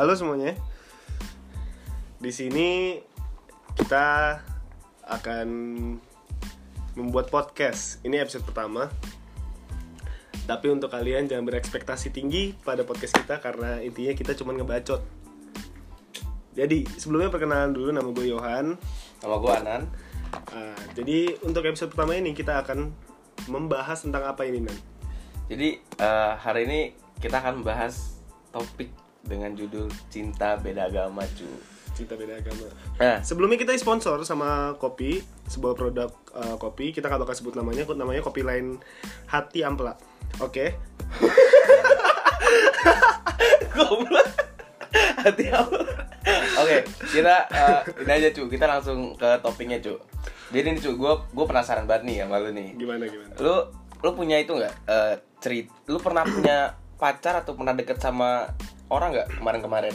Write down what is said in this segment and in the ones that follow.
Halo semuanya. Di sini kita akan membuat podcast. Ini episode pertama. Tapi untuk kalian jangan berekspektasi tinggi pada podcast kita karena intinya kita cuma ngebacot. Jadi sebelumnya perkenalan dulu nama gue Yohan. Nama gue Anan. Ah, jadi untuk episode pertama ini kita akan membahas tentang apa ini Nan? Jadi eh, hari ini kita akan membahas topik dengan judul cinta beda agama cu. Cinta beda agama. Nah, Sebelumnya kita sponsor sama kopi, sebuah produk uh, kopi. Kita nggak bakal sebut namanya, namanya kopi lain Hati Ampela. Oke. goblok. Hati apa? Oke, kita eh, ini aja cu. Kita langsung ke topiknya cu. Jadi nih cu, gue gue penasaran banget nih sama lu nih. Gimana gimana? Lu lu punya itu nggak? Eh, cerit. Lu pernah punya pacar atau pernah deket sama orang nggak kemarin-kemarin?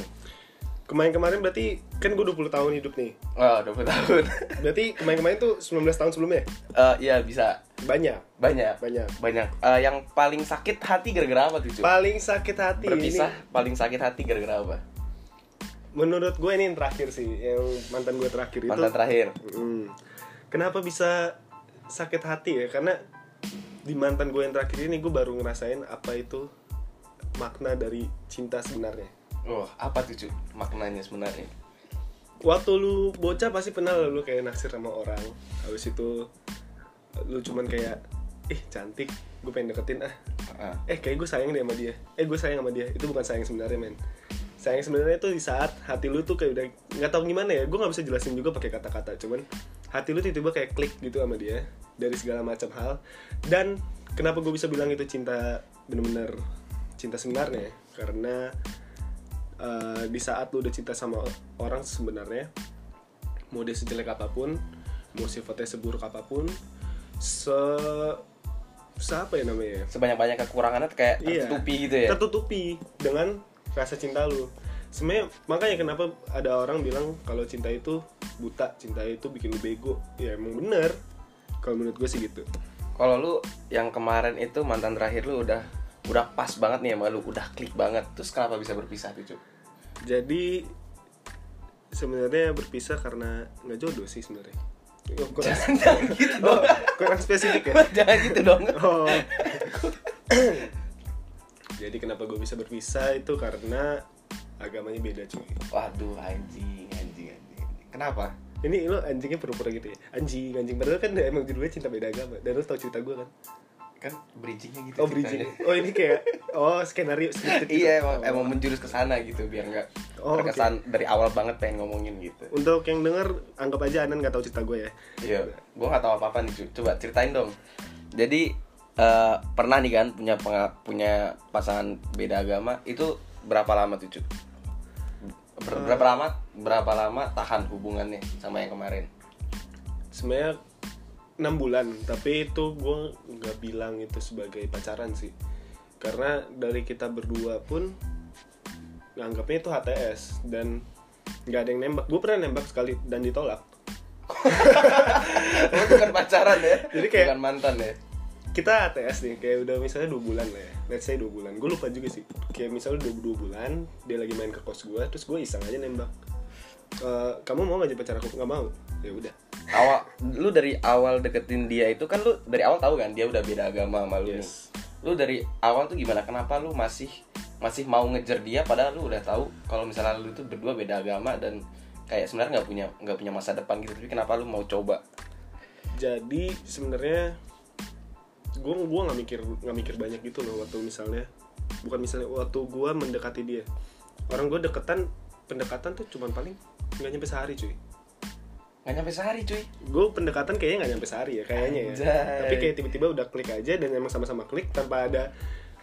Kemarin-kemarin berarti kan gue 20 tahun hidup nih. Oh, 20 tahun. Berarti kemarin-kemarin tuh 19 tahun sebelumnya. Eh, iya bisa. Banyak, Banyak. banyak. Banyak. Eh, yang paling sakit hati gara-gara apa tuh cu? Paling sakit hati Berpisah ini. paling sakit hati gara-gara apa? Menurut gue ini yang terakhir sih, yang mantan gue terakhir itu. Mantan terakhir. Hmm. Kenapa bisa sakit hati ya? Karena di mantan gue yang terakhir ini gue baru ngerasain apa itu makna dari cinta sebenarnya. Wah, apa tuh cu maknanya sebenarnya? Waktu lu bocah pasti pernah lu kayak naksir sama orang. Habis itu lu cuman kayak ih cantik, gue pengen deketin ah. Eh kayak gue sayang deh sama dia. Eh gue sayang sama dia. Itu bukan sayang sebenarnya men. Sayang sebenarnya itu di saat hati lu tuh kayak udah nggak tahu gimana ya. Gue nggak bisa jelasin juga pakai kata-kata. Cuman hati lu tiba-tiba kayak klik gitu sama dia dari segala macam hal. Dan kenapa gue bisa bilang itu cinta bener-bener cinta sebenarnya? Karena eh, di saat lu udah cinta sama orang sebenarnya, mau dia sejelek apa pun, mau sifatnya seburuk apa pun, se siapa ya namanya ya? sebanyak-banyak kekurangannya tuh kayak Iya. tertutupi gitu ya. tertutupi dengan rasa cinta lu sebenarnya makanya kenapa ada orang bilang kalau cinta itu buta cinta itu bikin lu bego ya emang bener kalau menurut gue sih gitu Kalau lu yang kemarin itu mantan terakhir lu udah udah pas banget nih sama lu, udah klik banget. Terus kenapa bisa berpisah tuh, Cu? jadi sebenarnya berpisah karena nggak jodoh sih sebenarnya Oh, kurang, Jangan gitu oh, dong. kurang spesifik ya Jangan gitu dong. oh. jadi kenapa gue bisa berpisah itu karena agamanya beda cuy Waduh, anjing, anjing, anjing. Kenapa? Ini lo anjingnya pura-pura gitu ya Anjing, anjing Padahal kan emang judulnya cinta beda agama Dan lo tau cerita gue kan Kan bridgingnya gitu. Oh bridging ceritanya. Oh ini kayak Oh skenario scripted gitu. Iya, emang, Oh. emang menjurus ke sana gitu biar nggak Oh, terkesan dari awal banget pengen ngomongin gitu. Untuk yang denger Anggap aja Anan gak tahu cerita gue ya Iya, gue gak tahu apa-apa nih, Cu. coba ceritain dong. Jadi eh, pernah nih kan punya punya pasangan beda agama itu berapa lama tuh, Cu? Ber- berapa lama berapa lama tahan hubungannya sama yang kemarin? Sebenarnya 6 bulan. Tapi itu gue gak bilang itu sebagai pacaran sih. Karena dari kita berdua pun Nganggapnya itu HTS Dan gak ada yang nembak. Gue pernah nembak sekali dan ditolak. Oh, bukan pacaran ya? Jadi kayak- bukan mantan ya? kita ATS nih kayak udah misalnya dua bulan lah ya. Let's say dua bulan. Gue lupa juga sih. Kayak misalnya udah dua bulan dia lagi main ke kos gue terus gue iseng aja nembak "Eh, kamu mau gak jadi pacar aku nggak mau ya udah Awal lu dari awal deketin dia itu kan lu dari awal tahu kan dia udah beda agama sama lu nih. Yes. Lu dari awal tuh gimana? Kenapa lu masih masih mau ngejar dia padahal lu udah tahu kalau misalnya lu itu berdua beda agama dan kayak sebenarnya nggak punya nggak punya masa depan gitu tapi kenapa lu mau coba? jadi sebenarnya gue gue nggak mikir nggak mikir banyak gitu loh waktu misalnya bukan misalnya waktu gue mendekati dia orang gue deketan pendekatan tuh cuman paling nggak nyampe sehari cuy Nggak nyampe sehari cuy. gue pendekatan kayaknya nggak nyampe sehari ya kayaknya ya Anjay. tapi kayak tiba-tiba udah klik aja dan emang sama-sama klik tanpa ada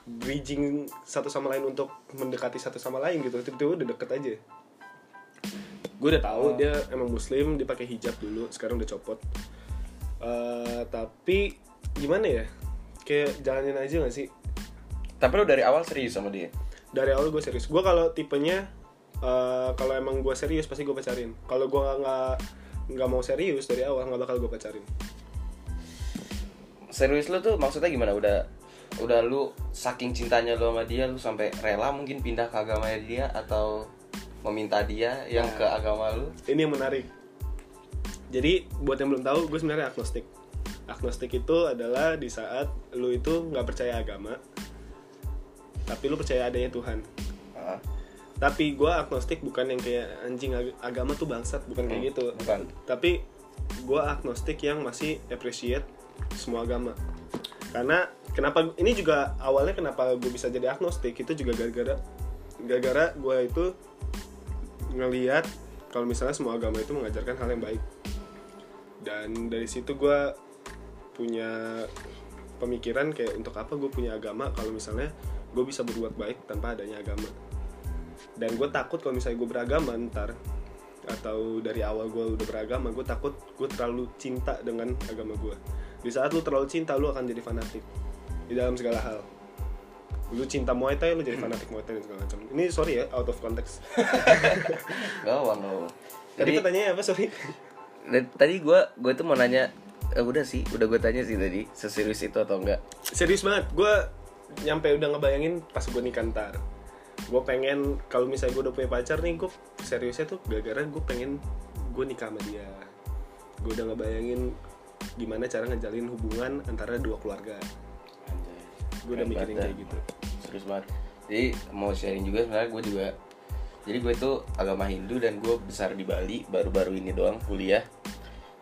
bridging satu sama lain untuk mendekati satu sama lain gitu tiba-tiba udah deket aja gue udah tahu Oh. dia emang muslim dia pakai hijab dulu sekarang udah copot Eh, tapi gimana ya kayak jalanin aja gak sih Tapi lu dari awal serius sama dia. dari awal gue serius gue kalau tipenya eh, kalau emang gue serius pasti gue pacarin. Kalau gue nggak nggak mau serius dari awal nggak bakal gue pacarin. Serius lu tuh maksudnya gimana? Udah udah lu saking cintanya lu sama dia lu sampai rela mungkin pindah ke agamanya dia atau meminta dia yang Nah. ke agama lu? Ini yang menarik. Jadi buat yang belum tahu gue sebenarnya agnostik. Agnostik itu adalah di saat lu itu nggak percaya agama tapi lu percaya adanya Tuhan. Ah, tapi gue agnostik bukan yang kayak anjing ag- agama tuh bangsat bukan kayak Hmm, gitu. bukan. tapi gue agnostik yang masih appreciate semua agama. Karena kenapa ini juga awalnya kenapa gue bisa jadi agnostik itu juga gara-gara gara-gara gue itu ngelihat kalau misalnya semua agama itu mengajarkan hal yang baik. Dan dari situ gue punya pemikiran kayak untuk apa gue punya agama kalau misalnya gue bisa berbuat baik tanpa adanya agama dan gue takut kalau misalnya gue beragama ntar atau dari awal gue udah beragama gue takut gue terlalu cinta dengan agama gue di saat lu terlalu cinta lu akan jadi fanatik di dalam segala hal. Lu cinta Muay Thai lu jadi fanatik Muay Thai dan segala macam. Ini sorry ya out of context. Gak apa no. tadi pertanyaannya apa sorry? Tadi gue gue tuh mau nanya eh, udah sih udah gue tanya sih tadi seserius itu atau enggak? Serius banget gue nyampe udah ngebayangin pas gue nikah ntar gue pengen kalau misalnya gue udah punya pacar nih gue seriusnya tuh gara-gara gue pengen gue nikah sama dia. Gue udah ngebayangin gimana cara ngejalin hubungan antara dua keluarga. Gue udah mikirin kayak gitu. serius banget. Jadi mau sharing juga sebenarnya gue juga jadi gue itu agama Hindu dan gue besar di Bali baru-baru ini doang kuliah.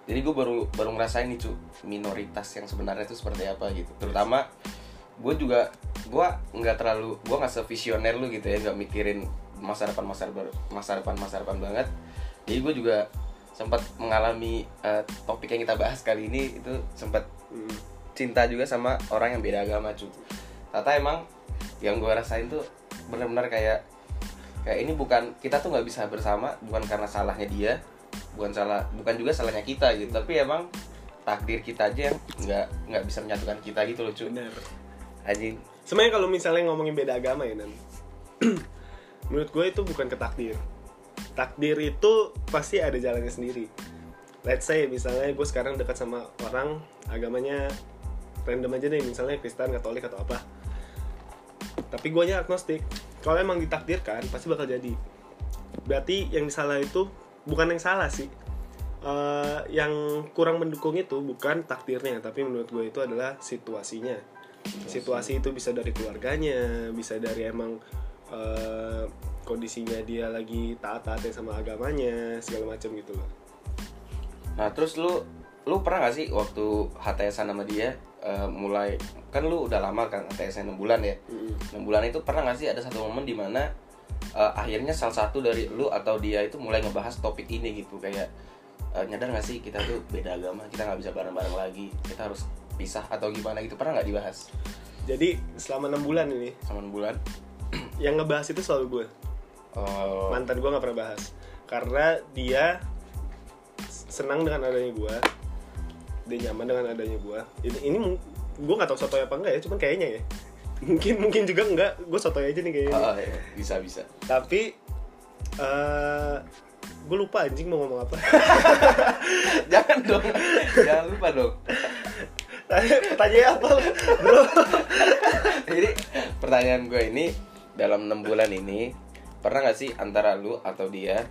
Jadi gue baru baru ngerasain nih cu minoritas yang sebenarnya itu seperti apa gitu. Terutama gue juga gue nggak terlalu gue nggak sevisioner lu gitu ya nggak mikirin masa depan masa depan masa depan masa depan banget. Jadi gue juga sempat mengalami eh, topik yang kita bahas kali ini itu sempat Hmm. cinta juga sama orang yang beda agama cu. Tata emang yang gue rasain tuh benar-benar kayak kayak ini bukan kita tuh nggak bisa bersama bukan karena salahnya dia bukan salah bukan juga salahnya kita gitu. Tapi emang takdir kita aja yang nggak nggak bisa menyatukan kita gitu loh cu. Bener. Anjing sebenarnya kalau misalnya ngomongin beda agama ya nan. Menurut gue itu bukan ketakdir. Takdir itu pasti ada jalannya sendiri. Let's say misalnya gue sekarang dekat sama orang agamanya random aja deh misalnya Kristen Katolik atau apa. Tapi gue agnostik. Kalau emang ditakdirkan pasti bakal jadi. Berarti yang salah itu bukan yang salah sih. Eh, yang kurang mendukung itu bukan takdirnya tapi menurut gue itu adalah situasinya situasi itu bisa dari keluarganya bisa dari emang eh, kondisinya dia lagi taat-taatnya sama agamanya segala macam gitu loh. Nah terus lu lu pernah gak sih waktu HTSan sama dia eh, mulai kan lu udah lama kan HTSan 6 bulan ya? Mm. 6 bulan itu pernah gak sih ada satu momen di mana uh, akhirnya salah satu dari lu atau dia itu mulai ngebahas topik ini gitu? Kayak uh, nyadar gak sih kita tuh beda agama kita nggak bisa bareng-bareng lagi kita harus pisah atau gimana gitu pernah nggak dibahas? Jadi selama enam bulan ini. Sama 6 bulan? Yang ngebahas itu selalu gue. Oh. Mantan gue nggak pernah bahas. Karena dia senang dengan adanya gue. Dia nyaman dengan adanya gue. Ini ini gue nggak tahu sotoy apa enggak ya cuman kayaknya ya. Mungkin mungkin juga enggak. Gue sotoy aja nih kayaknya. Oh, iya. bisa bisa. Tapi eh gue lupa anjing mau ngomong apa. Jangan dong. Jangan lupa dong pertanyaan apa lu, bro. Jadi pertanyaan gue ini dalam enam bulan ini pernah nggak sih antara lu atau dia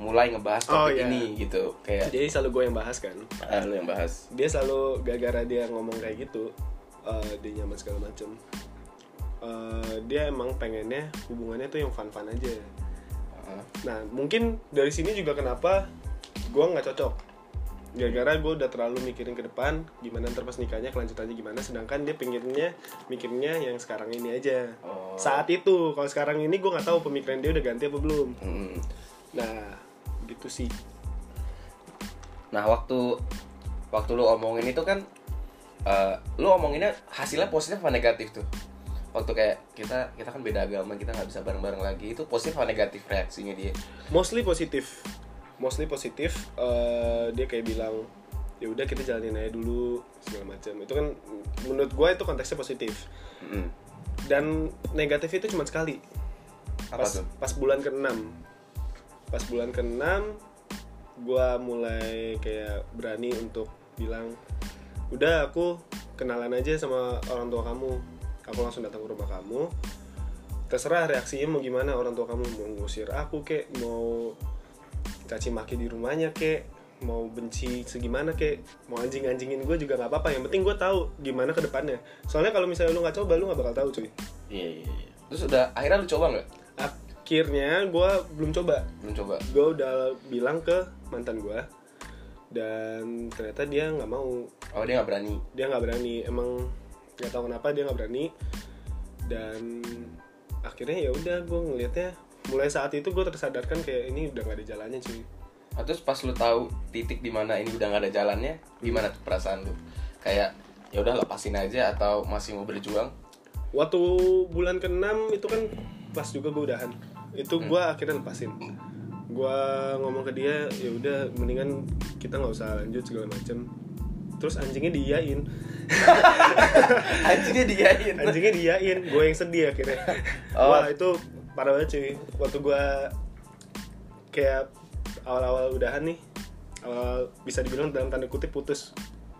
mulai ngebahas Oh, topik iya. ini gitu? Kayak jadi selalu gue yang bahas kan? Ah, lu yang bahas. Dia selalu gara-gara dia ngomong kayak gitu eh, dia nyaman segala macem Eh, dia emang pengennya hubungannya tuh yang fun-fun aja. Ah, nah mungkin dari sini juga kenapa gue nggak cocok gara-gara gue udah terlalu mikirin ke depan gimana ntar pas nikahnya kelanjutannya gimana sedangkan dia pinggirnya mikirnya yang sekarang ini aja Oh. saat itu kalau sekarang ini gue nggak tahu pemikiran dia udah ganti apa belum hmm. nah gitu sih Nah waktu waktu lu omongin itu kan eh, lu omonginnya hasilnya positif apa negatif tuh? Waktu kayak kita kita kan beda agama kita nggak bisa bareng-bareng lagi itu positif apa negatif reaksinya dia? mostly positif mostly positif eh, dia kayak bilang ya udah kita jalanin aja dulu segala macam itu kan menurut gue itu konteksnya positif. Mm-mm. dan negatif itu cuma sekali. Apa pas tuh? pas bulan ke-6 pas bulan ke-6 gue mulai kayak berani untuk bilang udah aku kenalan aja sama orang tua kamu. Aku langsung datang ke rumah kamu. Terserah reaksinya mau gimana orang tua kamu mau ngusir aku kek mau caci maki di rumahnya kek. Mau benci segimana kek. Mau anjing anjingin gue juga nggak apa-apa. Yang penting gue tahu gimana ke depannya. Soalnya kalau misalnya lu nggak coba lu nggak bakal tahu cuy. Iya, iya, iya. Terus udah akhirnya lu coba nggak? akhirnya gue belum coba. Belum coba. gue udah bilang ke mantan gue dan ternyata dia nggak mau. Oh dia nggak berani. dia nggak berani. Emang nggak tahu kenapa dia nggak berani. Dan akhirnya ya udah gue ngelihatnya mulai saat itu gue tersadarkan kayak ini udah gak ada jalannya cuy Nah, terus pas lu tahu titik di mana ini udah nggak ada jalannya, gimana tuh perasaan lu? Kayak ya udah lepasin aja atau masih mau berjuang? waktu bulan ke-6 itu kan pas juga gue udahan itu gue akhirnya lepasin gue ngomong ke dia ya udah mendingan kita nggak usah lanjut segala macem terus anjingnya diiyain Anjingnya diain. anjingnya diiyain gue yang sedih akhirnya Oh. wah itu parah banget cuy. Waktu gue kayak awal-awal udahan nih awal bisa dibilang dalam tanda kutip putus.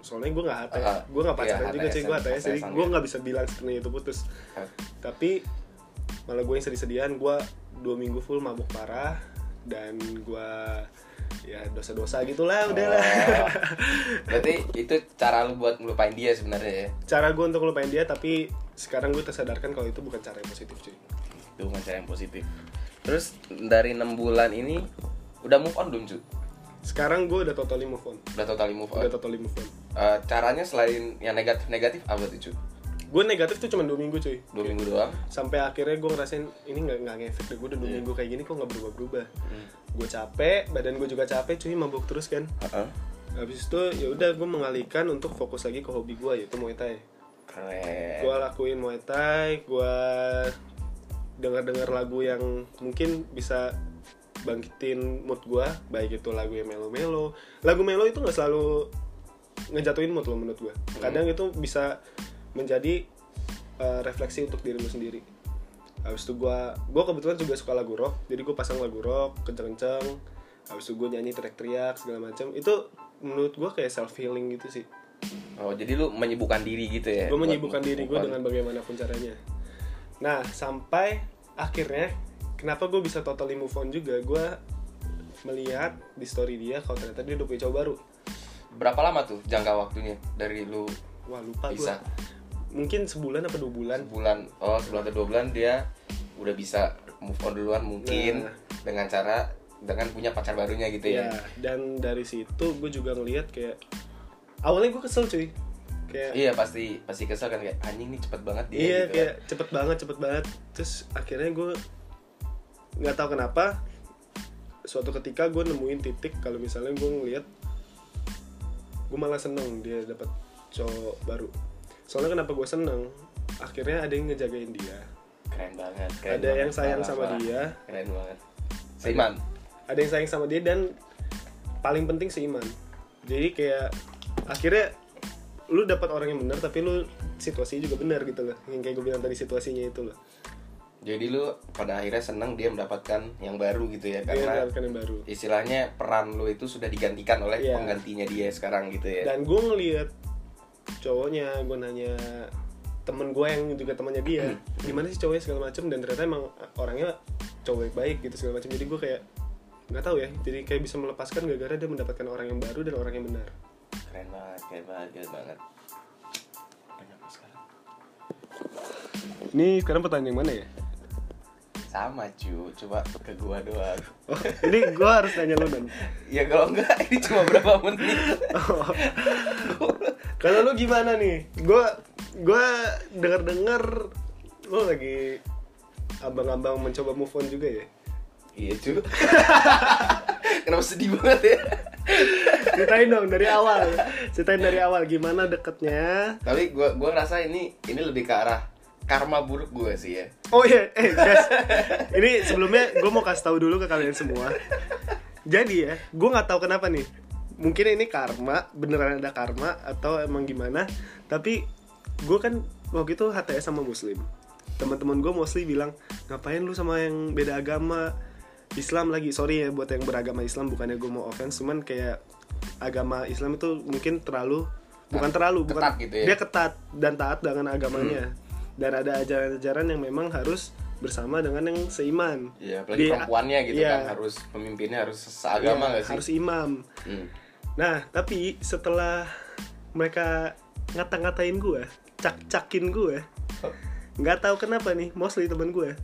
Soalnya gue nggak HT Ah, gue nggak iya, pacaran juga cuy gue HTS-an, HTS jadi gue ya. nggak bisa bilang sebenarnya itu putus. Tapi malah gue yang sedih-sedihan gue dua minggu full mabuk parah dan gue ya dosa-dosa gitulah udahlah Oh. Berarti itu cara lu buat ngelupain dia sebenarnya ya. cara gue untuk ngelupain dia tapi sekarang gue tersadarkan kalau itu bukan cara yang positif cuy Itu bukan cara yang positif. Terus dari enam bulan ini udah move on belum cu? sekarang gue udah totally move on Udah totally move on. udah totally move on Eh, caranya selain yang negatif negatif apa tuh cu? gue negatif tuh cuma dua minggu cuy Dua minggu doang. sampai akhirnya gue ngerasain ini nggak nggak ngefek deh gue udah dua Iya. minggu kayak gini kok nggak berubah berubah Hmm. gue capek badan gue juga capek cuy mabuk terus kan Heeh. habis itu ya udah gue mengalihkan untuk fokus lagi ke hobi gue yaitu muay thai Keren. gue lakuin muay thai gue dengar dengar lagu yang mungkin bisa bangkitin mood gue baik itu lagu yang melo melo lagu melo itu nggak selalu ngejatuhin mood lo menurut gue kadang itu bisa menjadi uh, refleksi untuk diri lu sendiri. Habis itu gue gue kebetulan juga suka lagu rock jadi gue pasang lagu rock kenceng kenceng habis itu gue nyanyi teriak teriak segala macam itu menurut gue kayak self healing gitu sih. Oh jadi lu menyibukkan diri gitu ya? gue menyibukkan diri gue dengan bagaimanapun caranya. Nah sampai akhirnya kenapa gue bisa totally move on juga? Gue melihat di story dia kalau ternyata dia udah punya cowok baru. Berapa lama tuh jangka waktunya dari lu wah lupa bisa? Mungkin sebulan apa dua bulan. Sebulan. Oh sebulan atau dua bulan dia udah bisa move on duluan mungkin Nah. dengan cara dengan punya pacar barunya gitu ya. Ya? dan dari situ gue juga ngelihat kayak awalnya gue kesel cuy kayak Iya pasti pasti kesel kan kayak anjing nih cepet banget dia. iya gitu kan. kayak cepet banget cepet banget terus akhirnya gue nggak tahu kenapa suatu ketika gue nemuin titik kalau misalnya gue ngelihat gue malah seneng dia dapat cowok baru soalnya kenapa gue seneng akhirnya ada yang ngejagain dia Keren banget. Keren ada banget. yang sayang Parah, sama parah. dia Keren banget. Seiman. ada yang sayang sama dia dan paling penting seiman jadi kayak akhirnya lu dapat orang yang benar tapi lu situasinya juga benar gitu loh. Yang kayak gue bilang tadi situasinya itu loh. Jadi lu pada akhirnya seneng dia mendapatkan yang baru gitu ya dia karena mendapatkan yang baru. istilahnya peran lu itu sudah digantikan oleh Iya. penggantinya dia sekarang gitu ya. dan gue ngeliat cowoknya gue nanya temen gue yang juga temannya dia gimana sih cowoknya? segala macem dan ternyata emang orangnya cowok yang baik gitu segala macam jadi gue kayak nggak tahu ya jadi kayak bisa melepaskan gara-gara dia mendapatkan orang yang baru dan orang yang benar Keren banget, keren banget, keren banget. Banyak sekarang. ini sekarang pertanyaan yang mana ya Sama cu, coba ke gua doang. oh, ini gue harus tanya lu dan Ya kalau enggak ini cuma berapa menit. kalau lu gimana nih gue gue dengar dengar lu lagi abang-abang mencoba move on juga ya Iya cu Kenapa sedih banget ya ceritain dong dari awal. Ceritain dari awal gimana deketnya? Tapi gua gua ngerasa ini ini lebih ke arah karma buruk gue sih ya. Oh iya eh guys. Ini sebelumnya gue mau kasih tahu dulu ke kalian semua. Jadi ya gue nggak tahu kenapa nih. Mungkin ini karma beneran ada karma atau emang gimana. Tapi gue kan waktu itu HTS sama muslim. Teman-teman gue mostly bilang ngapain lu sama yang beda agama? Islam lagi. Sorry ya buat yang beragama Islam bukannya gue mau offense cuman kayak agama Islam itu mungkin terlalu bukan terlalu bukan Ketat gitu ya? dia ketat dan taat dengan agamanya dan ada ajaran-ajaran yang memang harus bersama dengan yang seiman Iya, apalagi Di- perempuannya gitu iya. kan harus pemimpinnya harus seagama nggak sih? harus imam Hmm. nah tapi setelah mereka ngata-ngatain gue cak-cakin gue nggak tahu kenapa nih mostly temen gue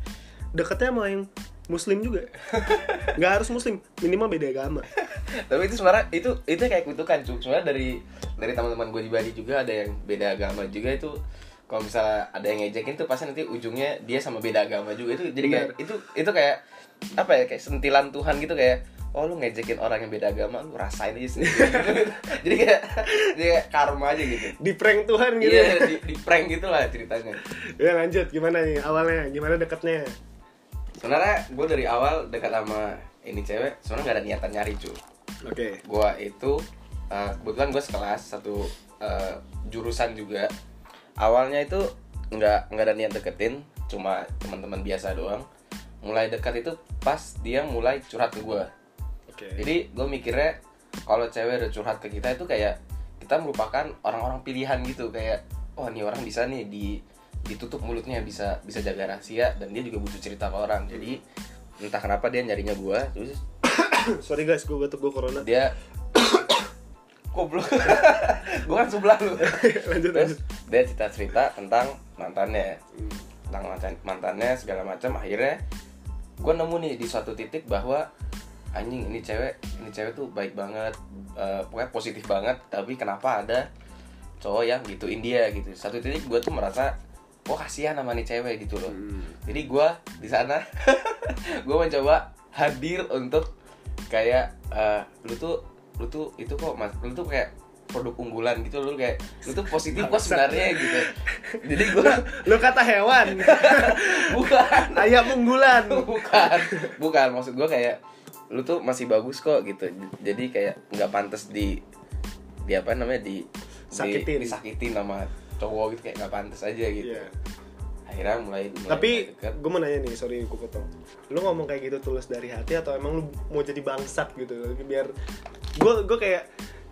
deketnya sama yang muslim juga. Nggak harus muslim minimal beda agama. Tapi itu sebenarnya itu itu kayak kutukan cuy. Sebenarnya dari dari teman-teman gue di Bali juga ada yang beda agama juga itu. Kalau misalnya ada yang ngejekin tuh pasti nanti ujungnya dia sama beda agama juga. Itu jadi kayak itu itu kayak apa ya kayak sentilan Tuhan gitu kayak oh lu ngejekin orang yang beda agama lu rasain aja sendiri jadi kayak jadi kayak karma aja gitu. Di prank Tuhan gitu. Iya di, di prank gitu lah ceritanya. Ya lanjut. Gimana nih awalnya? Gimana deketnya sebenarnya gue dari awal dekat sama ini cewek sebenarnya gak ada niatan nyari cuy oke. Gua itu uh, kebetulan gue sekelas satu uh, jurusan juga. Awalnya itu nggak nggak ada niat deketin cuma teman-teman biasa doang. Mulai dekat itu pas dia mulai curhat ke gue oke. Jadi gue mikirnya kalau cewek udah curhat ke kita itu kayak kita merupakan orang-orang pilihan gitu. Kayak oh ini orang bisa nih di ditutup mulutnya bisa bisa jaga rahasia dan dia juga butuh cerita ke orang. Jadi entah kenapa dia nyarinya gue terus sorry guys gue batuk gue corona. dia goblok. Gue kan sebelah lu. Lanjut terus lanjut. dia cerita cerita tentang mantannya. Tentang mantan mantannya segala macam. Akhirnya gue nemu nih di suatu titik bahwa anjing ini cewek ini cewek tuh baik banget eh, pokoknya positif banget tapi kenapa ada cowok yang gituin dia gitu. Satu titik gue tuh merasa gue kasihan sama nih cewek gitu loh. Hmm. jadi gue di sana gue mencoba hadir untuk kayak eh, lu tuh lu tuh itu kok mas lu tuh kayak produk unggulan gitu lu kayak lu tuh positif kok sebenarnya gitu. Jadi gue lu kata hewan. Bukan. Ayam unggulan. Bukan. Bukan maksud gue kayak lu tuh masih bagus kok gitu. Jadi kayak nggak pantas di di apa namanya di Sakitin. di, disakitin sama cowok gitu kayak nggak pantas aja gitu Iya. akhirnya mulai, mulai Tapi gue mau nanya nih, sorry gue potong. Lu ngomong kayak gitu tulus dari hati atau emang lu mau jadi bangsat gitu? Biar gue gue kayak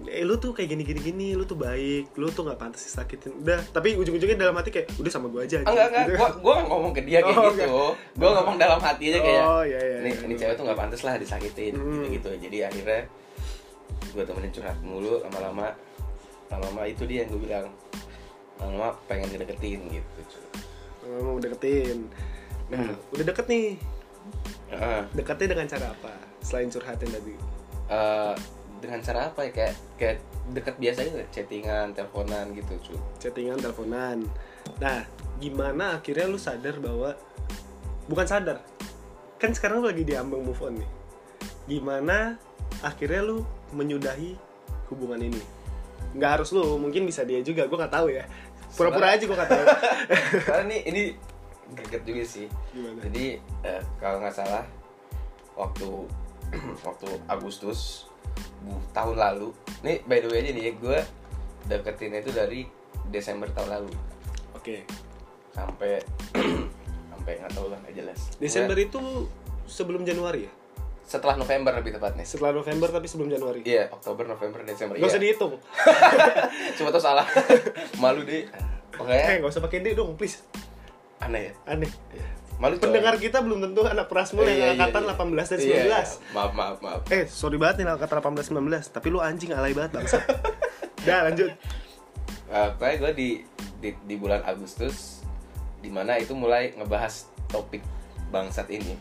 eh lu tuh kayak gini gini gini, lu tuh baik, lu tuh nggak pantas disakitin. Udah, tapi ujung-ujungnya dalam hati kayak udah sama gue aja. Ah, enggak enggak Gitu. gua ngomong ke dia kayak Oh, gitu gua ngomong dalam hati aja kayak Oh, iya, iya, ini iya. ini cewek tuh nggak pantas lah disakitin Hmm. gitu gitu jadi akhirnya gua temenin curhat mulu lama-lama lama-lama itu dia yang gua bilang lama-lama pengen ngedeketin gitu cuy. Oh, mau deketin. Nah, Hmm. udah deket nih. Heeh. Deketnya dengan cara apa? Selain curhatin tadi. Eh, dengan cara apa ya kayak kayak deket biasa aja chattingan teleponan gitu cuy Chattingan, teleponan. Nah, gimana akhirnya lu sadar bahwa bukan sadar. Kan sekarang lu lagi diambang move on nih. Gimana akhirnya lu menyudahi hubungan ini? Nggak harus lu, mungkin bisa dia juga. Gue nggak tahu ya. Pura-pura aja gue nggak tahu. karena ini ini greget juga sih Gimana? jadi eh, kalau nggak salah waktu waktu Agustus bu- tahun lalu nih by the way aja nih gue deketin itu dari Desember tahun lalu Oke. sampai sampai nggak tahu lah nggak jelas Desember Gua- itu sebelum Januari ya? setelah November lebih tepatnya Setelah November tapi sebelum Januari. iya Oktober November Desember Gak usah iya dihitung. cuma tuh salah malu deh Eh, pokoknya gak usah pakai D dong, please. aneh ya Aneh. malu. Pendengar kita belum tentu anak Prasmul Iya, yang iya, angkatan iya. 18 dan 19. Iya, iya. maaf maaf maaf Eh, sorry banget nih angkatan 18 19, tapi lu anjing alay banget bangsa. Udah lanjut. Uh, kayak gue di, di di bulan Agustus di mana itu mulai ngebahas topik bangsat ini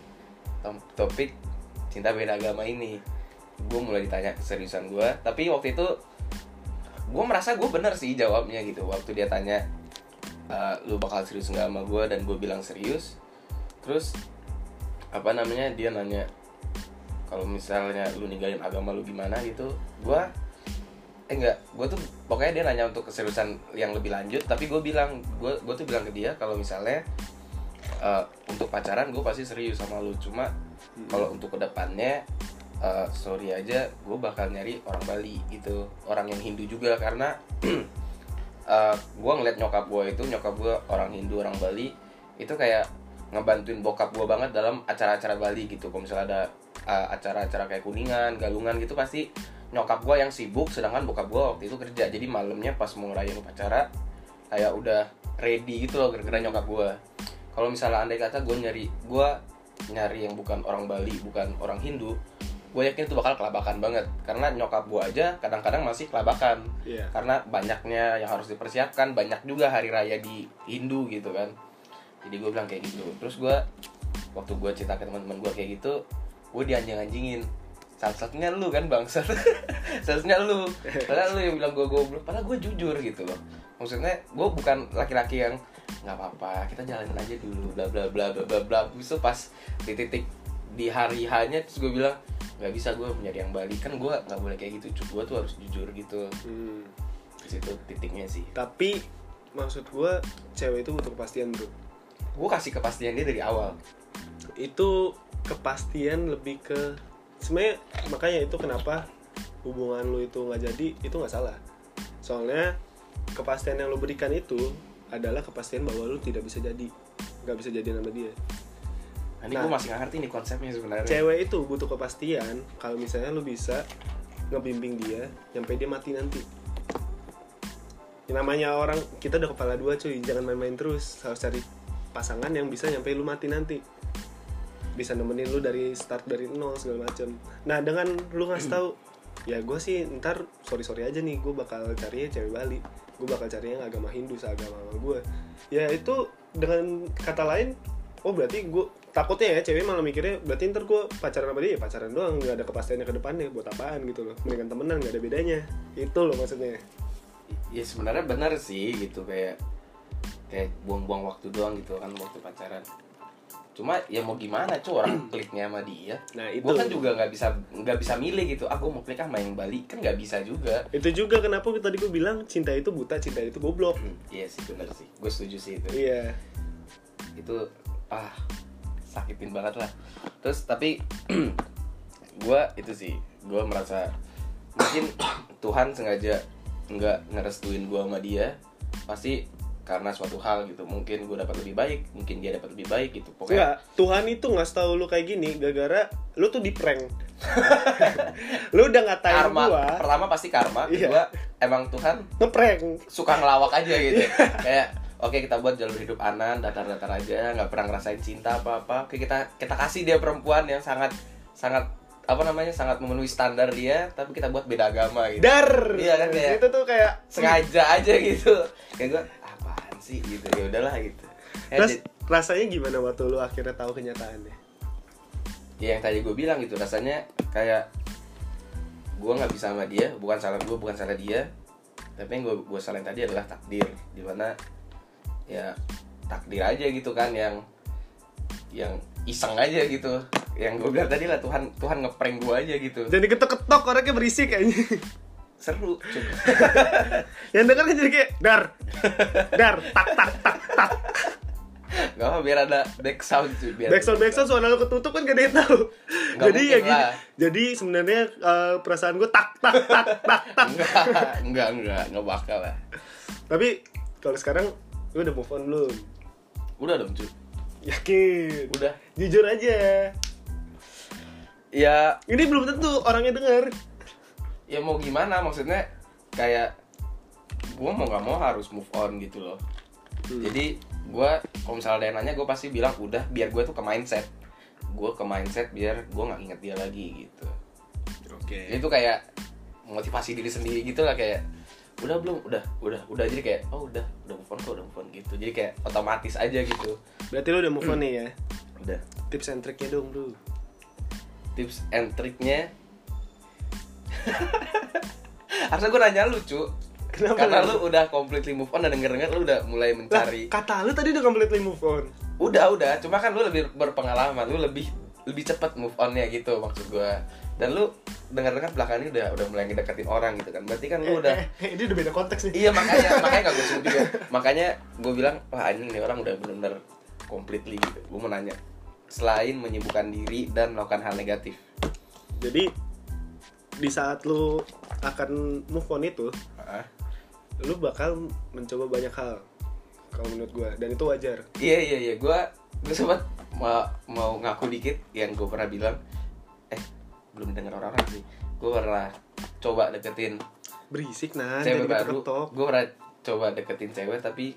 topik cinta beda agama ini gue mulai ditanya keseriusan gue tapi waktu itu gue merasa gue bener sih jawabnya gitu waktu dia tanya "Uh, lu bakal serius nggak sama gue dan gue bilang serius. Terus apa namanya dia nanya kalau misalnya lu ninggalin agama lu gimana? Gitu. Gue eh enggak gue tuh pokoknya dia nanya untuk keseriusan yang lebih lanjut. Tapi gue bilang gue gue tuh bilang ke dia kalau misalnya eh, untuk pacaran gue pasti serius sama lu. Cuma kalau untuk ke depannya eh, sorry aja gue bakal nyari orang Bali gitu. Orang yang Hindu juga karena eh, gue ngeliat nyokap gue itu nyokap gue orang Hindu orang Bali itu kayak ngebantuin bokap gue banget dalam acara-acara Bali gitu. Kalau misalnya ada eh, acara-acara kayak kuningan galungan gitu pasti nyokap gue yang sibuk sedangkan bokap gue waktu itu kerja. Jadi malamnya pas mau ngerayain upacara kayak udah ready gitu loh gara-gara nyokap gue kalau misalnya andai kata gue nyari gue nyari yang bukan orang Bali bukan orang Hindu gue yakin itu bakal kelabakan banget. Karena nyokap gue aja kadang-kadang masih kelabakan. Iya. karena banyaknya yang harus dipersiapkan banyak juga hari raya di Hindu gitu kan. Jadi gue bilang kayak gitu. Terus gue waktu gue cerita ke teman-teman gue kayak gitu gue dianjing-anjingin. Salah satunya lu kan bangsat. Salah satunya lu. Padahal lu yang bilang gue goblok padahal gue jujur gitu loh. Maksudnya gue bukan laki-laki yang nggak apa-apa kita jalanin aja dulu bla bla bla bla bla bla. Itu pas di titik di hari hanya terus gue bilang nggak bisa gue menjadi yang Bali kan gue nggak boleh kayak gitu gue tuh harus jujur gitu Hmm. di situ titiknya sih Tapi maksud gue cewek itu butuh kepastian bro. gue kasih kepastian dia dari awal Itu kepastian lebih ke sebenarnya makanya itu kenapa hubungan lu itu nggak jadi itu nggak salah. Soalnya kepastian yang lu berikan itu adalah kepastian bahwa lu tidak bisa jadi nggak bisa jadi sama dia. Nah, ini Nah. gue masih gak ngerti nih konsepnya sebenarnya. Cewek itu butuh kepastian kalau misalnya lu bisa ngebimbing dia sampai dia mati nanti. Yang namanya orang kita udah kepala dua cuy, jangan main-main terus. Harus cari pasangan yang bisa nyampe lu mati nanti. Bisa nemenin lu dari start dari nol segala macem. Nah dengan lu ngasih tahu, ya gue sih ntar sorry sorry aja nih, gue bakal cari cewek Bali. Gue bakal cari yang agama Hindu seagama gue. Ya itu dengan kata lain, oh berarti gue takutnya ya cewek malah mikirnya berarti ntar gue pacaran sama dia ya pacaran doang nggak ada kepastiannya ke depannya buat apaan gitu loh mendingan temenan nggak ada bedanya itu loh maksudnya Ya sebenarnya benar sih gitu kayak kayak buang-buang waktu doang gitu kan waktu pacaran. Cuma ya mau gimana cuy orang kliknya sama dia. nah itu Gue kan juga nggak bisa nggak bisa milih gitu. Aku mau klik sama yang Bali kan nggak bisa juga. itu juga kenapa tadi gue bilang cinta itu buta cinta itu goblok Hmm, iya sih benar sih. Gue setuju sih itu. iya itu ah sakitin banget lah. Terus tapi gue itu sih gue merasa mungkin Tuhan sengaja nggak ngerestuin gue sama dia pasti karena suatu hal gitu. Mungkin gue dapat lebih baik mungkin dia dapat lebih baik gitu. Pokoknya Enggak, Tuhan itu ngasih tahu lu kayak gini gara-gara lu tuh di prank. lu udah ngatain karma. gua. Pertama pasti karma Iya. kedua emang Tuhan ngeprank. suka ngelawak aja gitu. Kayak oke kita buat jalur hidup anan datar-datar aja nggak pernah ngerasain cinta apa apa oke kita kita kasih dia perempuan yang sangat sangat apa namanya sangat memenuhi standar dia tapi kita buat beda agama gitu. Dar. Iya kan, kayak- Itu tuh kayak sengaja aja gitu. Kayak gue apaan sih? gitu ya udahlah gitu. Eh, Terus di- rasanya gimana waktu lu akhirnya tahu kenyataannya? ya yang tadi gue bilang gitu rasanya kayak gue nggak bisa sama dia bukan salah gue bukan salah dia. Tapi yang gue gue salahin tadi adalah takdir di mana ya takdir aja gitu kan yang yang iseng aja gitu yang gue bilang tadi lah Tuhan Tuhan ngeprank gue aja gitu Jadi ketok-ketok orangnya berisik kayaknya. seru. Yang denger kan jadi kayak dar. Dar, tak tak tak tak. Gak apa biar ada back sound cuy biar Backsound backsound suara lu ketutup kan gak ada yang tahu. Jadi ya gini. Jadi sebenarnya eh, perasaan gue tak tak tak tak tak. enggak enggak enggak enggak bakal lah Tapi kalau sekarang lu udah move on belum? udah dong cuy Yakin. udah Jujur aja. ya Ini belum tentu orangnya denger. ya mau gimana maksudnya kayak gue mau nggak mau harus move on gitu loh Hmm. jadi gue kalau misalnya ada yang nanya gue pasti bilang udah biar gue tuh ke mindset gue ke mindset biar gue nggak inget dia lagi gitu Oke. itu kayak motivasi diri sendiri gitu lah kayak udah belum? Udah udah udah. Jadi kayak oh udah udah move on kok udah move on gitu. Jadi kayak otomatis aja gitu. Berarti lu udah move on nih ya. udah. Tips and triknya dong, Bro. tips and triknya harusnya gue nanya lu cu. Kenapa karena lu udah completely move on dan denger denger lu udah mulai Lah, mencari kata lu tadi udah completely move on. udah udah. Cuma kan lu lebih berpengalaman lu lebih lebih cepat move onnya gitu maksud gue dan lu dengar dengar belakangan ini udah udah mulai ngedeketin orang gitu kan. Berarti kan lu udah Eh, eh, ini udah beda konteks nih. iya makanya makanya gak gue sebut juga. Makanya gue bilang wah ini nih orang udah bener-bener completely gitu. Gue mau nanya selain menyibukkan diri dan melakukan hal negatif. Jadi di saat lu akan move on itu, Ah, lu bakal mencoba banyak hal. Kalau menurut gua. Dan itu wajar. iya iya iya. Gue gue sempat mau mau ngaku dikit yang gue pernah bilang eh belum dengar orang-orang sih. Gue pernah coba deketin Berisik nah, cewek baru. gue pernah coba deketin cewek tapi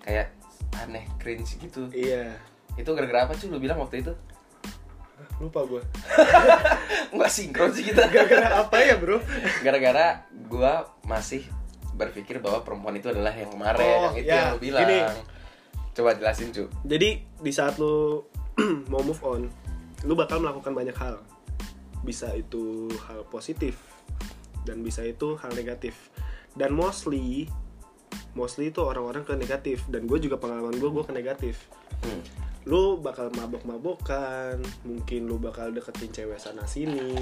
kayak aneh cringe gitu. Iya. Itu gara-gara apa cuy lu bilang waktu itu? Lupa gue nggak sinkron sih kita. Gara-gara apa ya bro? Gara-gara gua masih berpikir bahwa perempuan itu adalah yang kemarin Oh, yang itu ya, yang lu bilang. gini. Coba jelasin cu. Jadi di saat lu mau move on lu bakal melakukan banyak hal. Bisa itu hal positif dan bisa itu hal negatif. Dan mostly mostly itu orang-orang ke negatif. Dan gue juga pengalaman gue gue ke negatif. Hmm. lu bakal mabok-mabokan mungkin lu bakal deketin cewek sana sini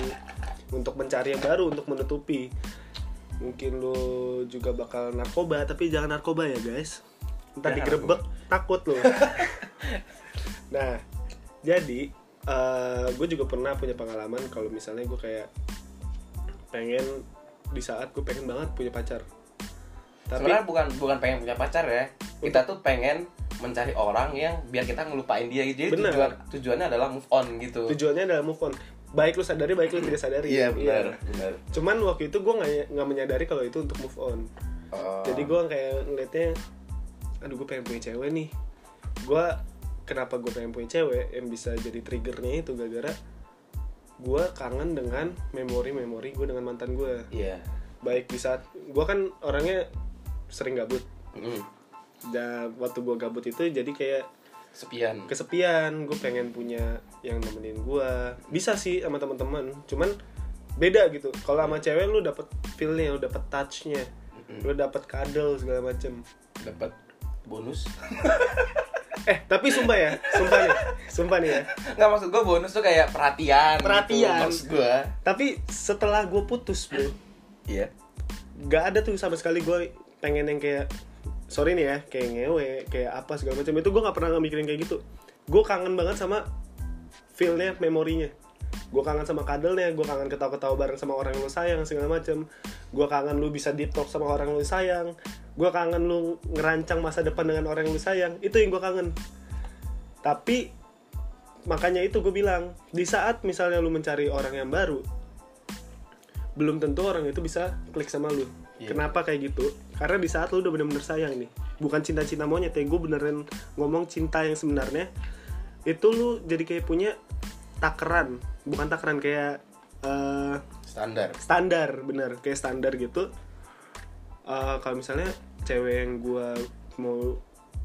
untuk mencari yang baru untuk menutupi. Mungkin lu juga bakal narkoba tapi jangan narkoba ya guys ntar Jangan digerebek takut lu. Nah jadi gue juga pernah punya pengalaman kalau misalnya gue kayak pengen di saat gue pengen banget punya pacar. Tapi sebenarnya bukan bukan pengen punya pacar ya. Kita tuh pengen mencari orang yang biar kita ngelupain dia. Jadi Bener. tujuan tujuannya adalah move on gitu. Tujuannya adalah move on. Baik lu sadari baik lu tidak sadari. Iya benar benar cuman waktu itu gue nggak nggak menyadari kalau itu untuk move on. Oh. jadi gue kayak ngeliatnya aduh gue pengen punya cewek nih. Gue kenapa gue pengen punya cewek yang bisa jadi triggernya itu gara-gara gue kangen dengan memori-memori gue dengan mantan gue iya. Baik di saat gue kan orangnya sering gabut. Mm. dan waktu gue gabut itu jadi kayak sepian kesepian. Gue pengen punya yang nemenin gue bisa sih sama teman-teman cuman beda gitu. Kalau sama cewek lu dapet feelnya lu dapet touchnya. Lu dapet cuddle segala macem. Dapat bonus. Eh tapi sumpah ya sumpah nih sumpah nih ya. Nggak maksud gue bonus tuh kayak perhatian Perhatian. gitu, maksud gue tapi setelah gue putus bro iya. gak ada tuh sama sekali gue pengen yang kayak sorry nih ya kayak ngewe kayak apa segala macam. Itu gue nggak pernah mikirin kayak gitu. Gue kangen banget sama feelnya memorinya. Gue kangen sama kadelnya gue kangen ketawa-ketawa bareng sama orang yang lu sayang segala macam. Gue kangen lu bisa deep talk sama orang yang lu sayang gue kangen lu ngerancang masa depan dengan orang yang lu sayang. Itu yang gue kangen. Tapi makanya itu gue bilang di saat misalnya lu mencari orang yang baru belum tentu orang itu bisa klik sama lu. Iya. kenapa kayak gitu? Karena di saat lu udah bener-bener sayang nih bukan cinta-cinta monyet ya gue beneran ngomong cinta yang sebenarnya itu lu jadi kayak punya takaran. Bukan takaran kayak eh, standar. standar bener. Kayak standar gitu Eh, kalau misalnya cewek yang gue mau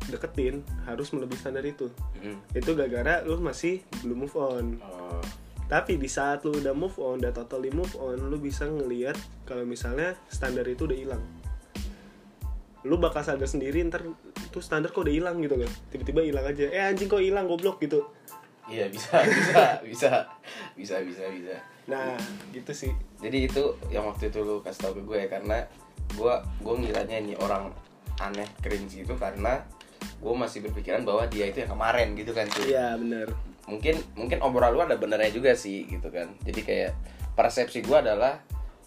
deketin harus melebihi standar itu Mm. itu gara-gara lu masih belum move on Oh. tapi di saat lu udah move on, udah totally move on, lu bisa ngelihat kalau misalnya standar itu udah hilang. Lu bakal sadar sendiri ntar tuh standar kok udah hilang gitu loh. Tiba-tiba hilang aja. Eh anjing kok hilang goblok gitu. iya bisa bisa bisa bisa bisa bisa Nah, gitu sih. Jadi itu yang waktu itu lu kasih tau ke gue ya karena gue gue ngiranya ini orang aneh cringe itu karena gue masih berpikiran bahwa dia itu yang kemarin gitu kan cuy. Iya, bener. Mungkin mungkin obrolan lu ada benernya juga sih gitu kan. Jadi kayak persepsi gue adalah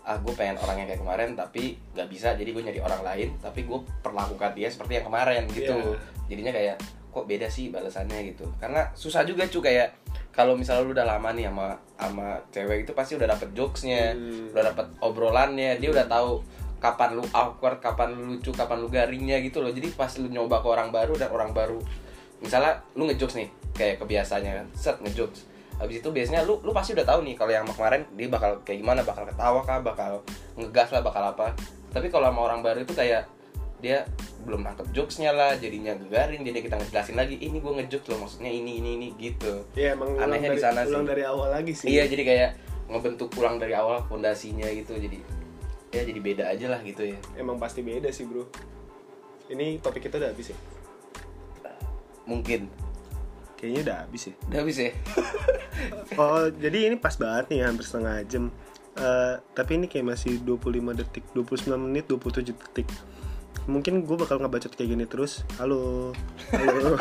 ah gue pengen orang yang kayak kemarin tapi nggak bisa jadi gue nyari orang lain tapi gue perlakukan dia seperti yang kemarin gitu. Iya. jadinya kayak kok beda sih balasannya gitu. Karena susah juga cuy kayak kalau misalnya lu udah lama nih sama sama cewek itu pasti udah dapet jokesnya Hmm. udah dapet obrolannya dia udah tahu kapan lu awkward kapan lu lucu kapan lu garingnya gitu loh. Jadi pas lu nyoba ke orang baru dan orang baru misalnya lu ngejokes nih kayak kebiasaannya kan set ngejokes. Habis itu biasanya lu lu pasti udah tahu nih kalau yang kemarin dia bakal kayak gimana bakal ketawa kah bakal ngegas lah bakal apa. Tapi kalau sama orang baru itu kayak dia belum nangkep jokesnya lah jadinya gegaring jadi kita ngejelasin lagi ini gue ngejokes loh maksudnya ini ini ini gitu Iya, emang Anehnya di sana sih. dari awal lagi sih. iya jadi kayak ngebentuk ulang dari awal fondasinya gitu jadi ya jadi beda aja lah gitu ya Emang pasti beda sih, Bro. Ini topik kita udah habis ya? mungkin Kayaknya udah habis ya. udah habis ya Oh, jadi ini pas banget nih hampir setengah jam. Eh, tapi ini kayak masih 25 detik, 29 menit, 27 detik. Mungkin gue bakal ngebacot kayak gini terus. Halo. Halo.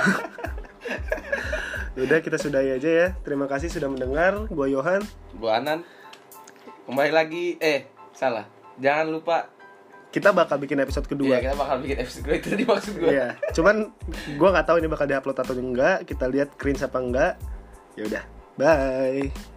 Udah kita sudahi aja ya. Terima kasih sudah mendengar. Gue Yohan. Bu Anan kembali lagi eh salah jangan lupa Kita bakal bikin episode kedua. Iya kita bakal bikin episode gue itu tadi maksud gue Iya. Cuman gue nggak tahu ini bakal diupload atau enggak. Kita lihat cringe apa enggak. Ya udah. Bye.